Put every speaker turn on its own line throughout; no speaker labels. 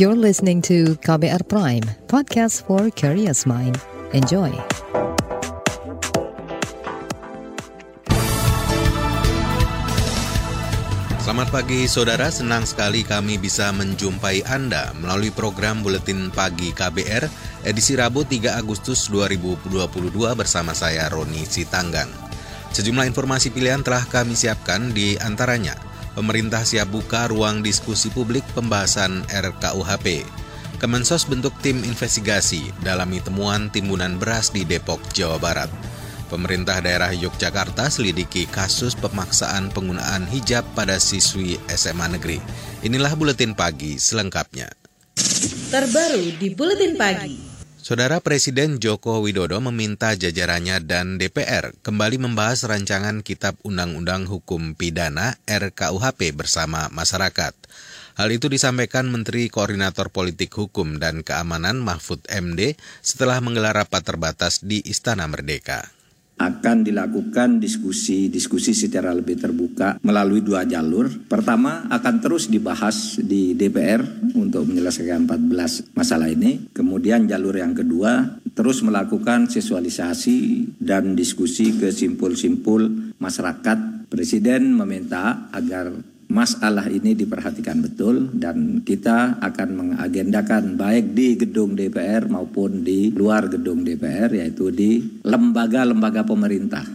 You're listening to KBR Prime, podcast for curious mind. Enjoy.
Selamat pagi saudara, senang sekali kami bisa menjumpai Anda melalui program Buletin Pagi KBR edisi Rabu 3 Agustus 2022 bersama saya Roni Sitanggang. Sejumlah informasi pilihan telah kami siapkan di antaranya pemerintah siap buka ruang diskusi publik pembahasan RKUHP. Kemensos bentuk tim investigasi dalami temuan timbunan beras di Depok, Jawa Barat. Pemerintah daerah Yogyakarta selidiki kasus pemaksaan penggunaan hijab pada siswi SMA negeri. Inilah buletin pagi selengkapnya.
Terbaru di buletin pagi.
Saudara Presiden Joko Widodo meminta jajarannya dan DPR kembali membahas rancangan Kitab Undang-Undang Hukum Pidana RKUHP bersama masyarakat. Hal itu disampaikan Menteri Koordinator Politik Hukum dan Keamanan Mahfud MD setelah menggelar rapat terbatas di Istana Merdeka
akan dilakukan diskusi-diskusi secara lebih terbuka melalui dua jalur. Pertama akan terus dibahas di DPR untuk menyelesaikan 14 masalah ini. Kemudian jalur yang kedua terus melakukan sosialisasi dan diskusi ke simpul-simpul masyarakat. Presiden meminta agar masalah ini diperhatikan betul dan kita akan mengagendakan baik di gedung DPR maupun di luar gedung DPR yaitu di lembaga-lembaga pemerintah.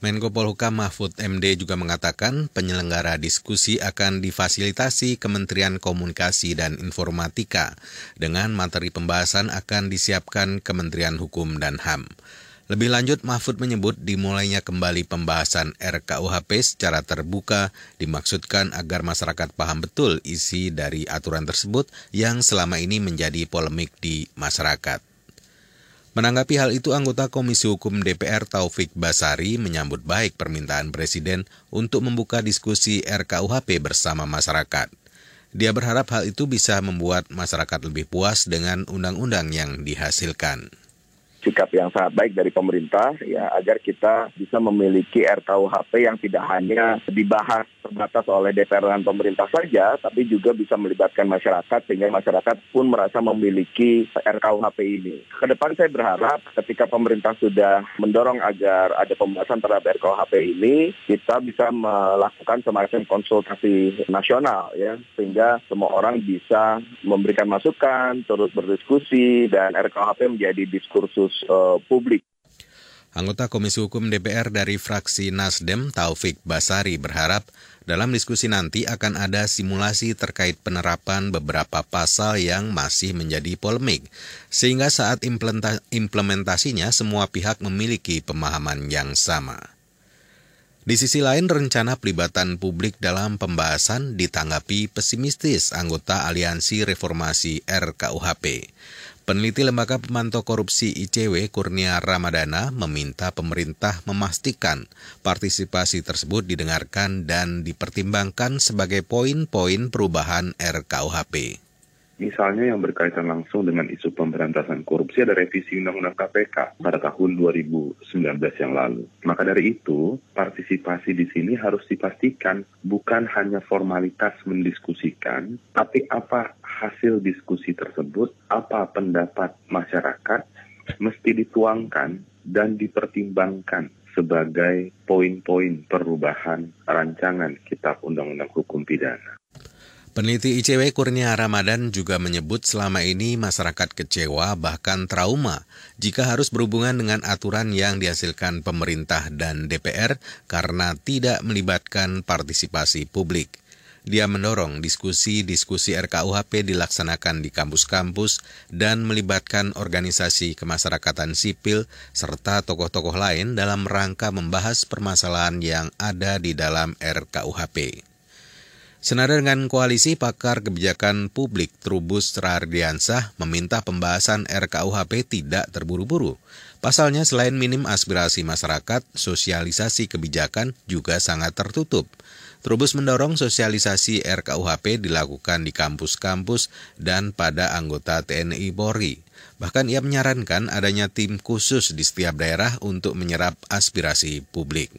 Menko Polhukam Mahfud MD juga mengatakan penyelenggara diskusi akan difasilitasi Kementerian Komunikasi dan Informatika dengan materi pembahasan akan disiapkan Kementerian Hukum dan HAM. Lebih lanjut, Mahfud menyebut dimulainya kembali pembahasan RKUHP secara terbuka dimaksudkan agar masyarakat paham betul isi dari aturan tersebut yang selama ini menjadi polemik di masyarakat. Menanggapi hal itu, anggota Komisi Hukum DPR Taufik Basari menyambut baik permintaan Presiden untuk membuka diskusi RKUHP bersama masyarakat. Dia berharap hal itu bisa membuat masyarakat lebih puas dengan undang-undang yang dihasilkan
sikap yang sangat baik dari pemerintah ya agar kita bisa memiliki RKUHP yang tidak hanya dibahas terbatas oleh DPR dan pemerintah saja, tapi juga bisa melibatkan masyarakat sehingga masyarakat pun merasa memiliki RKUHP ini. Ke depan saya berharap ketika pemerintah sudah mendorong agar ada pembahasan terhadap RKUHP ini, kita bisa melakukan semacam konsultasi nasional ya, sehingga semua orang bisa memberikan masukan, turut berdiskusi dan RKUHP menjadi diskursus uh, publik.
Anggota Komisi Hukum DPR dari fraksi Nasdem Taufik Basari berharap dalam diskusi nanti akan ada simulasi terkait penerapan beberapa pasal yang masih menjadi polemik, sehingga saat implementasinya semua pihak memiliki pemahaman yang sama. Di sisi lain, rencana pelibatan publik dalam pembahasan ditanggapi pesimistis anggota Aliansi Reformasi RKUHP. Peneliti Lembaga Pemantau Korupsi ICW Kurnia Ramadana meminta pemerintah memastikan partisipasi tersebut didengarkan dan dipertimbangkan sebagai poin-poin perubahan RKUHP.
Misalnya yang berkaitan langsung dengan isu pemberantasan korupsi ada revisi Undang-Undang KPK pada tahun 2019 yang lalu. Maka dari itu, partisipasi di sini harus dipastikan bukan hanya formalitas mendiskusikan, tapi apa hasil diskusi tersebut, apa pendapat masyarakat, mesti dituangkan dan dipertimbangkan sebagai poin-poin perubahan rancangan Kitab Undang-Undang Hukum Pidana.
Peneliti ICW Kurnia Ramadan juga menyebut selama ini masyarakat kecewa bahkan trauma jika harus berhubungan dengan aturan yang dihasilkan pemerintah dan DPR karena tidak melibatkan partisipasi publik. Dia mendorong diskusi-diskusi RKUHP dilaksanakan di kampus-kampus dan melibatkan organisasi kemasyarakatan sipil serta tokoh-tokoh lain dalam rangka membahas permasalahan yang ada di dalam RKUHP. Senada dengan koalisi pakar kebijakan publik Trubus Rardiansah meminta pembahasan RKUHP tidak terburu-buru. Pasalnya selain minim aspirasi masyarakat, sosialisasi kebijakan juga sangat tertutup. Trubus mendorong sosialisasi RKUHP dilakukan di kampus-kampus dan pada anggota TNI Polri. Bahkan ia menyarankan adanya tim khusus di setiap daerah untuk menyerap aspirasi publik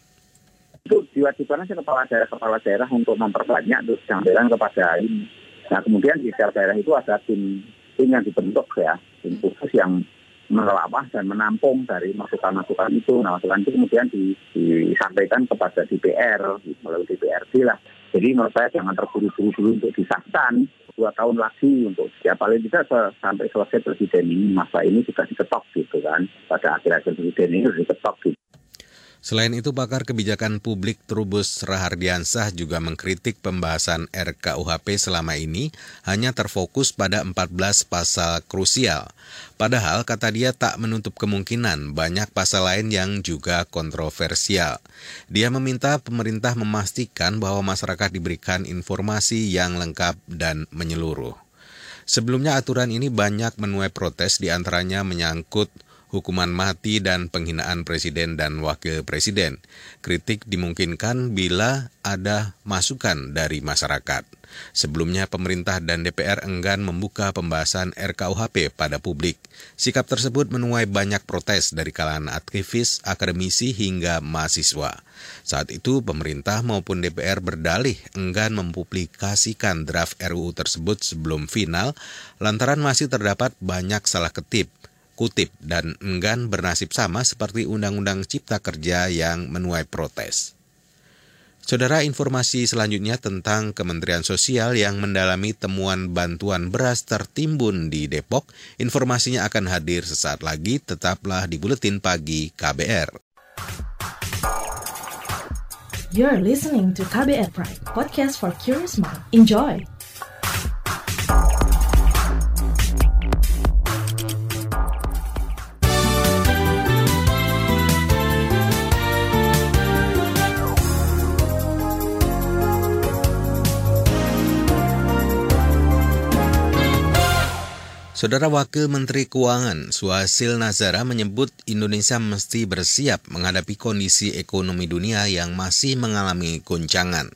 itu diwajibkan sih kepala daerah kepala daerah untuk memperbanyak terus jangan kepada ini
Nah kemudian di setiap daerah itu ada tim tim yang dibentuk ya, tim khusus yang menelaah dan menampung dari masukan-masukan itu. Nah, masukan itu kemudian di, disampaikan kepada DPR melalui DPRD lah. Jadi menurut saya jangan terburu-buru dulu untuk disahkan dua tahun lagi untuk ya paling tidak sampai selesai presiden ini masa ini sudah diketok gitu kan pada akhir-akhir presiden ini sudah diketok gitu.
Selain itu, pakar kebijakan publik Trubus Rahardiansah juga mengkritik pembahasan RKUHP selama ini hanya terfokus pada 14 pasal krusial. Padahal, kata dia tak menutup kemungkinan banyak pasal lain yang juga kontroversial. Dia meminta pemerintah memastikan bahwa masyarakat diberikan informasi yang lengkap dan menyeluruh. Sebelumnya aturan ini banyak menuai protes di antaranya menyangkut hukuman mati dan penghinaan presiden dan wakil presiden. Kritik dimungkinkan bila ada masukan dari masyarakat. Sebelumnya pemerintah dan DPR enggan membuka pembahasan RKUHP pada publik. Sikap tersebut menuai banyak protes dari kalangan aktivis, akademisi hingga mahasiswa. Saat itu pemerintah maupun DPR berdalih enggan mempublikasikan draft RUU tersebut sebelum final lantaran masih terdapat banyak salah ketip kutip dan enggan bernasib sama seperti Undang-Undang Cipta Kerja yang menuai protes. Saudara informasi selanjutnya tentang Kementerian Sosial yang mendalami temuan bantuan beras tertimbun di Depok. Informasinya akan hadir sesaat lagi, tetaplah di Buletin Pagi KBR.
You're listening to KBR Pride, podcast for curious mind. Enjoy!
Saudara Wakil Menteri Keuangan Suhasil Nazara menyebut Indonesia mesti bersiap menghadapi kondisi ekonomi dunia yang masih mengalami goncangan.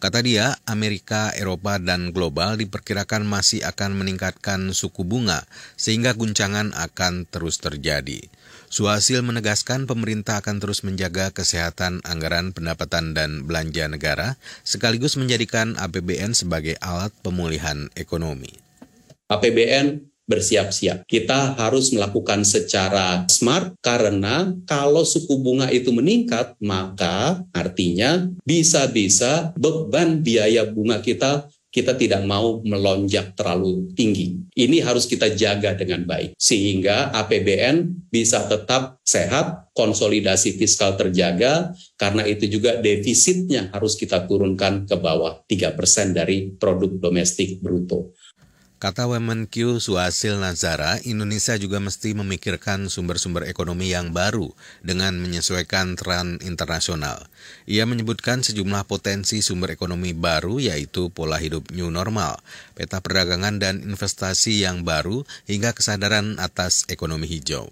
Kata dia, Amerika, Eropa, dan global diperkirakan masih akan meningkatkan suku bunga sehingga guncangan akan terus terjadi. Suhasil menegaskan pemerintah akan terus menjaga kesehatan anggaran pendapatan dan belanja negara sekaligus menjadikan APBN sebagai alat pemulihan ekonomi.
APBN bersiap-siap. Kita harus melakukan secara smart karena kalau suku bunga itu meningkat, maka artinya bisa-bisa beban biaya bunga kita kita tidak mau melonjak terlalu tinggi. Ini harus kita jaga dengan baik sehingga APBN bisa tetap sehat, konsolidasi fiskal terjaga karena itu juga defisitnya harus kita turunkan ke bawah 3% dari produk domestik bruto.
Kata Q Suhasil Nazara, Indonesia juga mesti memikirkan sumber-sumber ekonomi yang baru dengan menyesuaikan tren internasional. Ia menyebutkan sejumlah potensi sumber ekonomi baru yaitu pola hidup new normal, peta perdagangan dan investasi yang baru hingga kesadaran atas ekonomi hijau.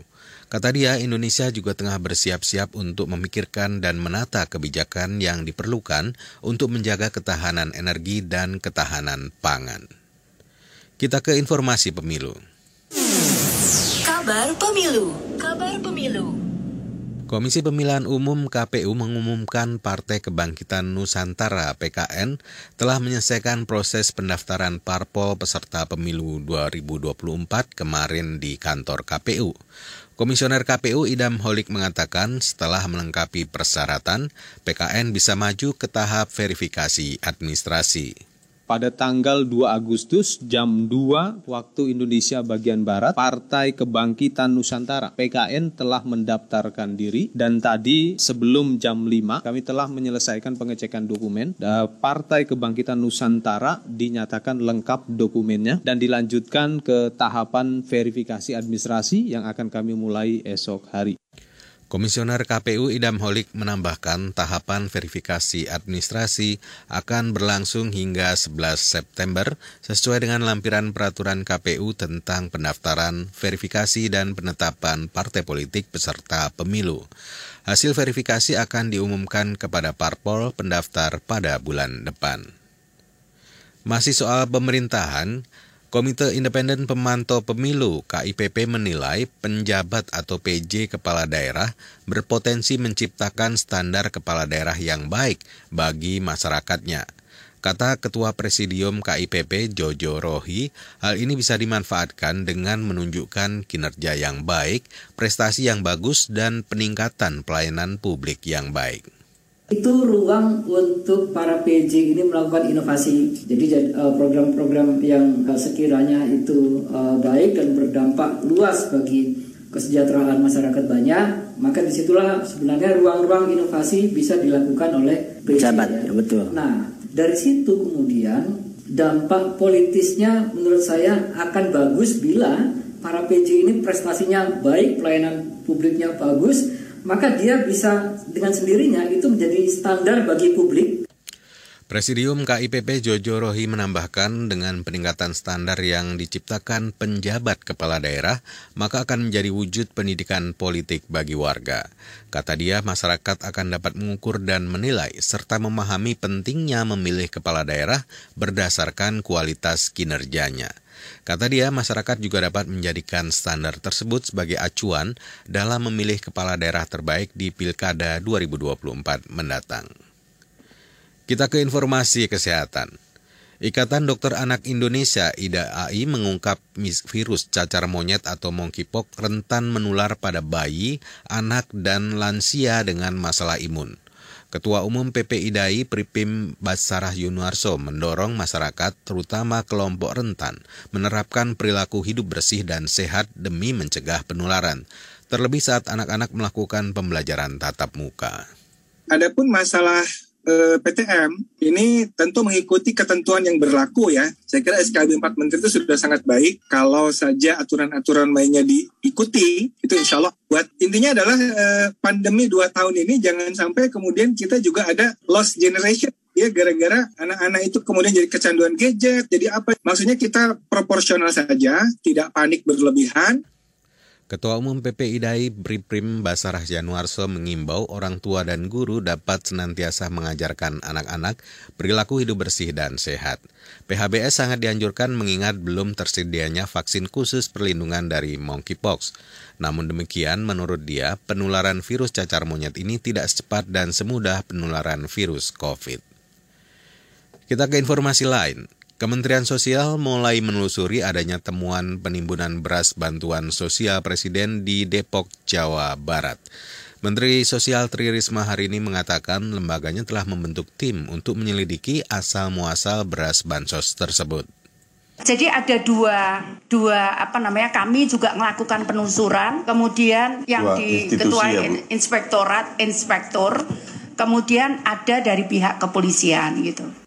Kata dia, Indonesia juga tengah bersiap-siap untuk memikirkan dan menata kebijakan yang diperlukan untuk menjaga ketahanan energi dan ketahanan pangan. Kita ke informasi pemilu.
Kabar pemilu. Kabar pemilu.
Komisi Pemilihan Umum KPU mengumumkan Partai Kebangkitan Nusantara PKN telah menyelesaikan proses pendaftaran parpol peserta pemilu 2024 kemarin di kantor KPU. Komisioner KPU Idam Holik mengatakan setelah melengkapi persyaratan, PKN bisa maju ke tahap verifikasi administrasi
pada tanggal 2 Agustus jam 2 waktu Indonesia bagian Barat, Partai Kebangkitan Nusantara PKN telah mendaftarkan diri dan tadi sebelum jam 5 kami telah menyelesaikan pengecekan dokumen. Partai Kebangkitan Nusantara dinyatakan lengkap dokumennya dan dilanjutkan ke tahapan verifikasi administrasi yang akan kami mulai esok hari.
Komisioner KPU Idam Holik menambahkan tahapan verifikasi administrasi akan berlangsung hingga 11 September sesuai dengan lampiran peraturan KPU tentang pendaftaran, verifikasi, dan penetapan partai politik peserta pemilu. Hasil verifikasi akan diumumkan kepada parpol pendaftar pada bulan depan. Masih soal pemerintahan, Komite Independen Pemantau Pemilu KIPP menilai penjabat atau PJ kepala daerah berpotensi menciptakan standar kepala daerah yang baik bagi masyarakatnya. Kata Ketua Presidium KIPP Jojo Rohi, hal ini bisa dimanfaatkan dengan menunjukkan kinerja yang baik, prestasi yang bagus, dan peningkatan pelayanan publik yang baik
itu ruang untuk para PJ ini melakukan inovasi. Jadi eh, program-program yang sekiranya itu eh, baik dan berdampak luas bagi kesejahteraan masyarakat banyak, maka di situlah sebenarnya ruang-ruang inovasi bisa dilakukan oleh
pejabat. Ya. betul.
Nah, dari situ kemudian dampak politisnya menurut saya akan bagus bila para PJ ini prestasinya baik, pelayanan publiknya bagus, maka dia bisa dengan sendirinya itu menjadi standar bagi publik.
Presidium KIPP Jojo Rohi menambahkan dengan peningkatan standar yang diciptakan penjabat kepala daerah, maka akan menjadi wujud pendidikan politik bagi warga. Kata dia, masyarakat akan dapat mengukur dan menilai serta memahami pentingnya memilih kepala daerah berdasarkan kualitas kinerjanya. Kata dia, masyarakat juga dapat menjadikan standar tersebut sebagai acuan dalam memilih kepala daerah terbaik di Pilkada 2024 mendatang. Kita ke informasi kesehatan. Ikatan Dokter Anak Indonesia IDAI mengungkap virus cacar monyet atau monkeypox rentan menular pada bayi, anak, dan lansia dengan masalah imun. Ketua Umum PPIDAI Pripim Basarah Yunarso mendorong masyarakat, terutama kelompok rentan, menerapkan perilaku hidup bersih dan sehat demi mencegah penularan, terlebih saat anak-anak melakukan pembelajaran tatap muka.
Adapun masalah eh, PTM ini tentu mengikuti ketentuan yang berlaku ya. Saya kira SKB 4 Menteri itu sudah sangat baik. Kalau saja aturan-aturan mainnya diikuti, itu insya Allah buat intinya adalah eh, pandemi dua tahun ini jangan sampai kemudian kita juga ada lost generation ya gara-gara anak-anak itu kemudian jadi kecanduan gadget jadi apa maksudnya kita proporsional saja tidak panik berlebihan
Ketua Umum PPIDAI Briprim Basarah Januarso mengimbau orang tua dan guru dapat senantiasa mengajarkan anak-anak perilaku hidup bersih dan sehat. PHBS sangat dianjurkan mengingat belum tersedianya vaksin khusus perlindungan dari monkeypox. Namun demikian, menurut dia, penularan virus cacar monyet ini tidak secepat dan semudah penularan virus COVID. Kita ke informasi lain. Kementerian Sosial mulai menelusuri adanya temuan penimbunan beras bantuan sosial Presiden di Depok, Jawa Barat. Menteri Sosial Tri Risma hari ini mengatakan lembaganya telah membentuk tim untuk menyelidiki asal-muasal beras bansos tersebut.
Jadi ada dua dua apa namanya kami juga melakukan penelusuran, kemudian yang dua di ketua ya, inspektorat inspektor, kemudian ada dari pihak kepolisian gitu.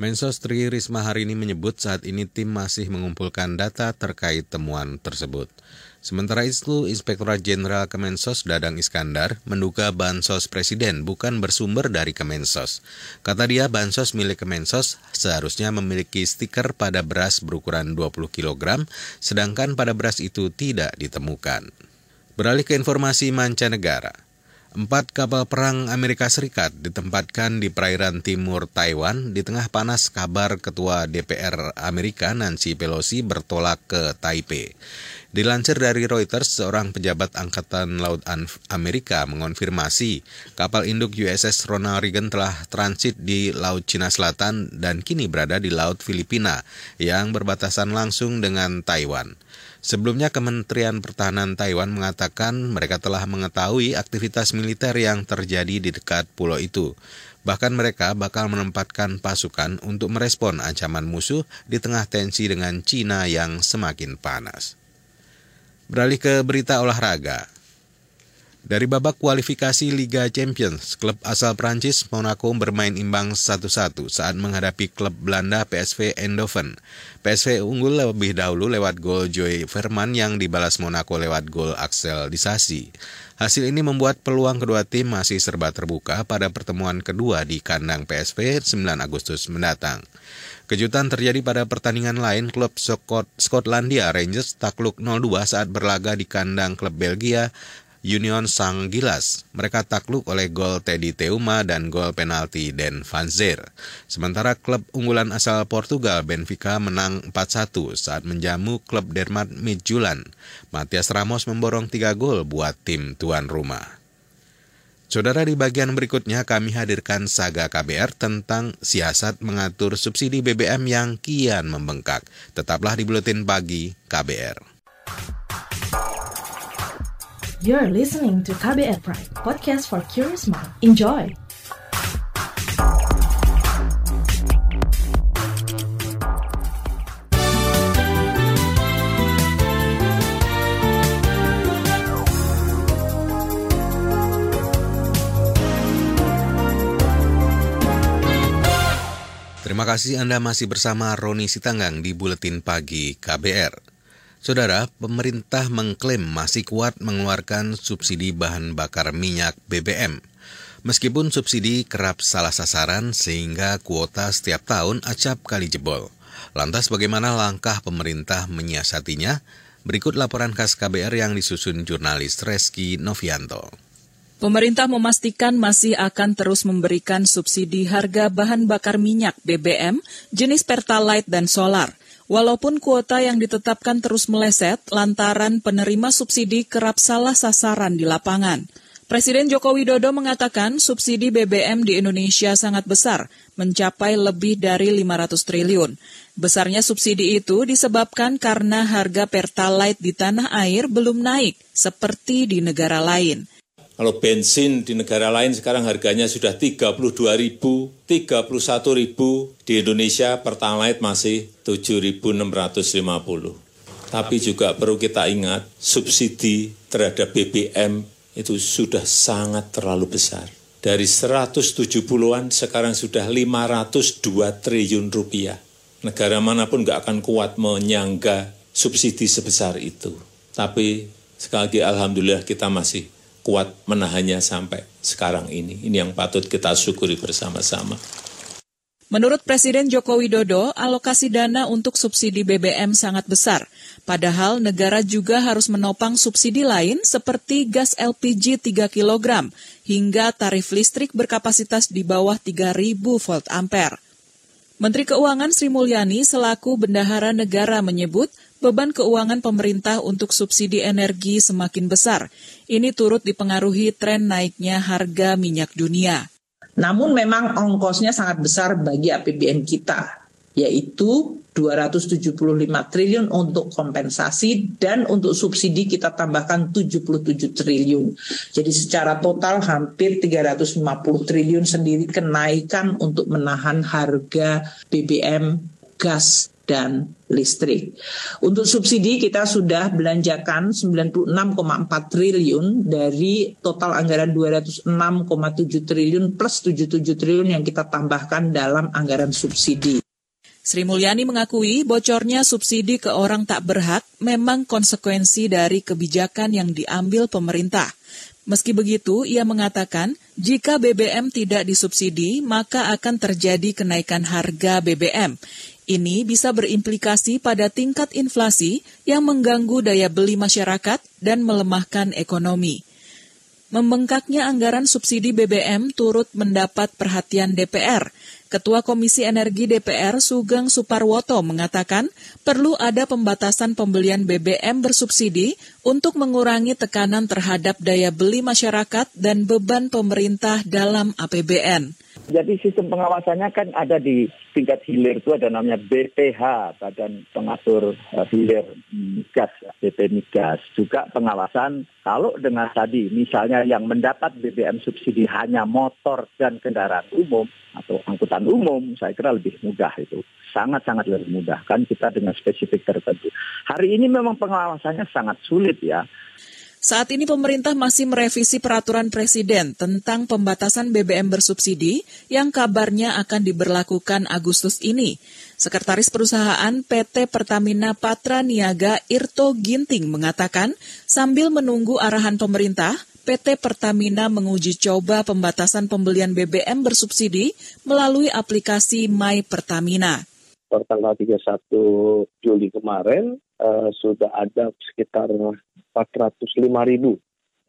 Mensos Tri Risma hari ini menyebut saat ini tim masih mengumpulkan data terkait temuan tersebut. Sementara itu, Inspektorat Jenderal Kemensos Dadang Iskandar menduga bansos presiden bukan bersumber dari Kemensos. Kata dia, bansos milik Kemensos seharusnya memiliki stiker pada beras berukuran 20 kg, sedangkan pada beras itu tidak ditemukan. Beralih ke informasi mancanegara. Empat kapal perang Amerika Serikat ditempatkan di perairan timur Taiwan di tengah panas kabar Ketua DPR Amerika Nancy Pelosi bertolak ke Taipei. Dilansir dari Reuters, seorang pejabat Angkatan Laut Amerika mengonfirmasi kapal induk USS Ronald Reagan telah transit di Laut Cina Selatan dan kini berada di Laut Filipina yang berbatasan langsung dengan Taiwan. Sebelumnya Kementerian Pertahanan Taiwan mengatakan mereka telah mengetahui aktivitas militer yang terjadi di dekat pulau itu. Bahkan mereka bakal menempatkan pasukan untuk merespon ancaman musuh di tengah tensi dengan Cina yang semakin panas. Beralih ke berita olahraga. Dari babak kualifikasi Liga Champions, klub asal Prancis Monaco bermain imbang 1-1 saat menghadapi klub Belanda PSV Eindhoven. PSV unggul lebih dahulu lewat gol Joy Verman yang dibalas Monaco lewat gol Axel Disasi. Hasil ini membuat peluang kedua tim masih serba terbuka pada pertemuan kedua di kandang PSV 9 Agustus mendatang. Kejutan terjadi pada pertandingan lain klub Skotlandia Rangers takluk 0-2 saat berlaga di kandang klub Belgia Union Sang Gilas. Mereka takluk oleh gol Teddy Teuma dan gol penalti Den Van Zer. Sementara klub unggulan asal Portugal Benfica menang 4-1 saat menjamu klub Dermat Midtjylland. Matias Ramos memborong 3 gol buat tim tuan rumah. Saudara di bagian berikutnya kami hadirkan saga KBR tentang siasat mengatur subsidi BBM yang kian membengkak. Tetaplah di Buletin Pagi KBR.
You're listening to KBR Pride, podcast for curious mind. Enjoy!
Terima kasih Anda masih bersama Roni Sitanggang di Buletin Pagi KBR. Saudara, pemerintah mengklaim masih kuat mengeluarkan subsidi bahan bakar minyak BBM. Meskipun subsidi kerap salah sasaran sehingga kuota setiap tahun acap kali jebol. Lantas bagaimana langkah pemerintah menyiasatinya? Berikut laporan khas KBR yang disusun jurnalis Reski Novianto.
Pemerintah memastikan masih akan terus memberikan subsidi harga bahan bakar minyak BBM jenis Pertalite dan solar. Walaupun kuota yang ditetapkan terus meleset lantaran penerima subsidi kerap salah sasaran di lapangan. Presiden Joko Widodo mengatakan subsidi BBM di Indonesia sangat besar, mencapai lebih dari 500 triliun. Besarnya subsidi itu disebabkan karena harga Pertalite di tanah air belum naik, seperti di negara lain.
Kalau bensin di negara lain sekarang harganya sudah 32 ribu, 31 ribu. Di Indonesia Pertalite masih 7.650. Tapi juga perlu kita ingat, subsidi terhadap BBM itu sudah sangat terlalu besar. Dari 170-an sekarang sudah 502 triliun rupiah. Negara mana pun nggak akan kuat menyangga subsidi sebesar itu. Tapi sekali lagi Alhamdulillah kita masih kuat menahannya sampai sekarang ini. Ini yang patut kita syukuri bersama-sama.
Menurut Presiden Joko Widodo, alokasi dana untuk subsidi BBM sangat besar. Padahal negara juga harus menopang subsidi lain seperti gas LPG 3 kg hingga tarif listrik berkapasitas di bawah 3000 volt ampere. Menteri Keuangan Sri Mulyani selaku bendahara negara menyebut beban keuangan pemerintah untuk subsidi energi semakin besar. Ini turut dipengaruhi tren naiknya harga minyak dunia.
Namun memang ongkosnya sangat besar bagi APBN kita, yaitu 275 triliun untuk kompensasi dan untuk subsidi kita tambahkan 77 triliun. Jadi secara total hampir 350 triliun sendiri kenaikan untuk menahan harga BBM, gas, dan listrik. Untuk subsidi kita sudah belanjakan 96,4 triliun dari total anggaran 206,7 triliun plus 77 triliun yang kita tambahkan dalam anggaran subsidi.
Sri Mulyani mengakui bocornya subsidi ke orang tak berhak memang konsekuensi dari kebijakan yang diambil pemerintah. Meski begitu, ia mengatakan jika BBM tidak disubsidi, maka akan terjadi kenaikan harga BBM. Ini bisa berimplikasi pada tingkat inflasi yang mengganggu daya beli masyarakat dan melemahkan ekonomi. Membengkaknya anggaran subsidi BBM turut mendapat perhatian DPR. Ketua Komisi Energi DPR Sugeng Suparwoto mengatakan perlu ada pembatasan pembelian BBM bersubsidi untuk mengurangi tekanan terhadap daya beli masyarakat dan beban pemerintah dalam APBN.
Jadi sistem pengawasannya kan ada di tingkat hilir itu ada namanya BPH, Badan Pengatur uh, Hilir Migas, BP Migas. Juga pengawasan kalau dengan tadi misalnya yang mendapat BBM subsidi hanya motor dan kendaraan umum atau angkutan umum, saya kira lebih mudah itu. Sangat-sangat lebih mudah kan kita dengan spesifik tertentu. Hari ini memang pengawasannya sangat sulit ya.
Saat ini pemerintah masih merevisi peraturan presiden tentang pembatasan BBM bersubsidi yang kabarnya akan diberlakukan Agustus ini. Sekretaris Perusahaan PT Pertamina Patra Niaga Irto Ginting mengatakan, sambil menunggu arahan pemerintah, PT Pertamina menguji coba pembatasan pembelian BBM bersubsidi melalui aplikasi My Pertamina.
Per tanggal 31 Juli kemarin, uh, sudah ada sekitar 405 ribu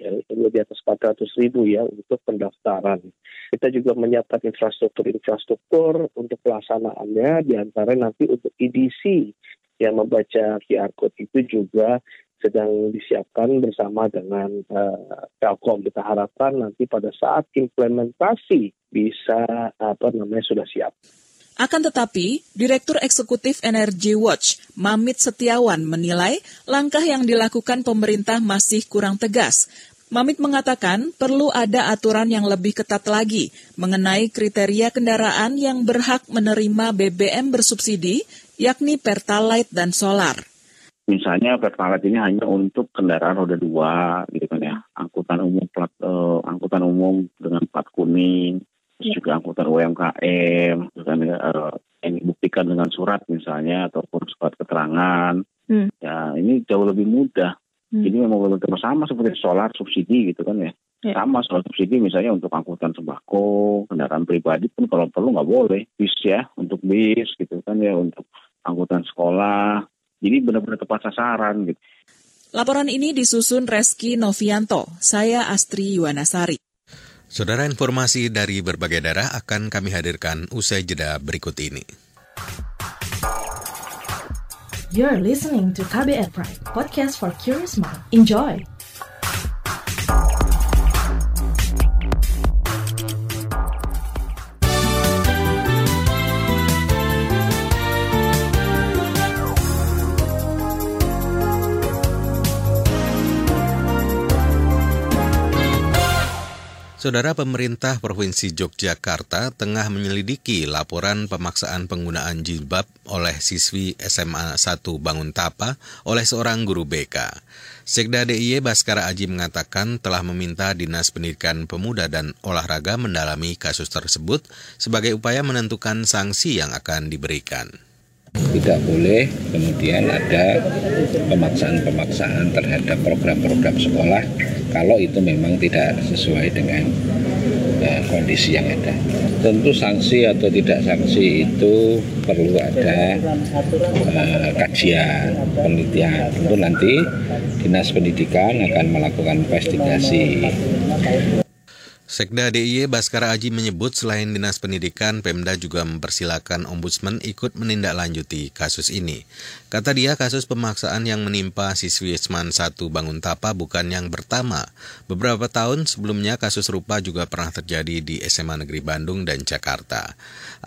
ya, di atas 400 ribu ya untuk pendaftaran. Kita juga menyiapkan infrastruktur-infrastruktur untuk pelaksanaannya, di antara nanti untuk EDC yang membaca QR code itu juga sedang disiapkan bersama dengan uh, Telkom. Kita harapkan nanti pada saat implementasi bisa apa namanya sudah siap.
Akan tetapi, Direktur Eksekutif Energy Watch, Mamit Setiawan, menilai langkah yang dilakukan pemerintah masih kurang tegas. Mamit mengatakan perlu ada aturan yang lebih ketat lagi mengenai kriteria kendaraan yang berhak menerima BBM bersubsidi, yakni Pertalite dan solar.
Misalnya Pertalite ini hanya untuk kendaraan roda dua, gitu kan ya, angkutan umum plat, uh, angkutan umum dengan plat kuning, terus juga angkutan UMKM, kan uh, yang dibuktikan dengan surat misalnya ataupun surat keterangan. Hmm. Ya ini jauh lebih mudah. Hmm. Jadi memang betul sama seperti solar subsidi gitu kan ya. ya. Sama solar subsidi misalnya untuk angkutan sembako, kendaraan pribadi pun kalau perlu nggak boleh. Bis ya, untuk bis gitu kan ya, untuk angkutan sekolah. Jadi benar-benar tepat sasaran gitu.
Laporan ini disusun Reski Novianto. Saya Astri Yuwanasari.
Saudara informasi dari berbagai daerah akan kami hadirkan usai jeda berikut ini.
You're listening to KBR Pride, podcast for curious mind. Enjoy!
Saudara pemerintah Provinsi Yogyakarta tengah menyelidiki laporan pemaksaan penggunaan jilbab oleh siswi SMA 1 Bangun Tapa oleh seorang guru BK. Sekda DIY Baskara Aji mengatakan telah meminta Dinas Pendidikan Pemuda dan Olahraga mendalami kasus tersebut sebagai upaya menentukan sanksi yang akan diberikan.
Tidak boleh kemudian ada pemaksaan-pemaksaan terhadap program-program sekolah kalau itu memang tidak sesuai dengan uh, kondisi yang ada. Tentu sanksi atau tidak sanksi itu perlu ada uh, kajian, penelitian. Tentu nanti Dinas Pendidikan akan melakukan investigasi.
Sekda DIY Baskara Aji menyebut selain Dinas Pendidikan, Pemda juga mempersilahkan Ombudsman ikut menindaklanjuti kasus ini. Kata dia, kasus pemaksaan yang menimpa siswi Esman 1 Bangun Tapa bukan yang pertama. Beberapa tahun sebelumnya kasus serupa juga pernah terjadi di SMA Negeri Bandung dan Jakarta.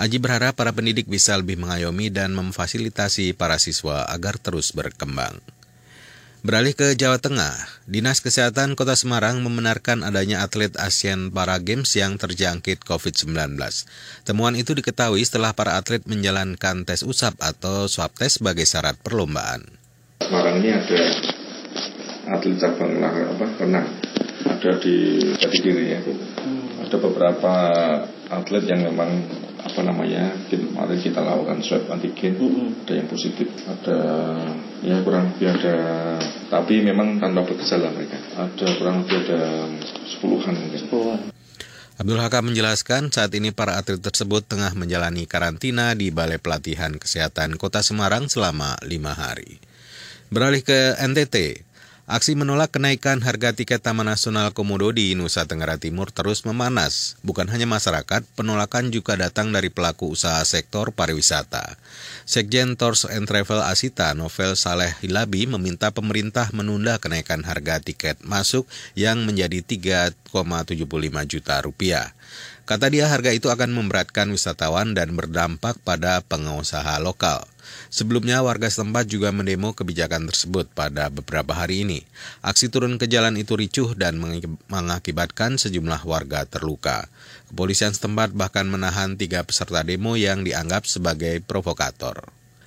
Aji berharap para pendidik bisa lebih mengayomi dan memfasilitasi para siswa agar terus berkembang. Beralih ke Jawa Tengah, Dinas Kesehatan Kota Semarang membenarkan adanya atlet Asian Para Games yang terjangkit COVID-19. Temuan itu diketahui setelah para atlet menjalankan tes usap atau swab tes sebagai syarat perlombaan.
Semarang ini ada atlet cabang apa renang, ada di Jati Diri ya. Ada beberapa atlet yang memang apa namanya kemarin kita lakukan swab antigen mm -hmm. ada yang positif ada ya kurang lebih ada tapi memang tanpa bergejala mereka ada kurang lebih ada sepuluhan mungkin sepuluhan
Abdul Hakam menjelaskan saat ini para atlet tersebut tengah menjalani karantina di Balai Pelatihan Kesehatan Kota Semarang selama lima hari. Beralih ke NTT, Aksi menolak kenaikan harga tiket Taman Nasional Komodo di Nusa Tenggara Timur terus memanas. Bukan hanya masyarakat, penolakan juga datang dari pelaku usaha sektor pariwisata. Sekjen Tours and Travel Asita Novel Saleh Hilabi meminta pemerintah menunda kenaikan harga tiket masuk yang menjadi 3,75 juta rupiah. Kata dia harga itu akan memberatkan wisatawan dan berdampak pada pengusaha lokal. Sebelumnya warga setempat juga mendemo kebijakan tersebut pada beberapa hari ini. Aksi turun ke jalan itu ricuh dan mengakibatkan sejumlah warga terluka. Kepolisian setempat bahkan menahan tiga peserta demo yang dianggap sebagai provokator.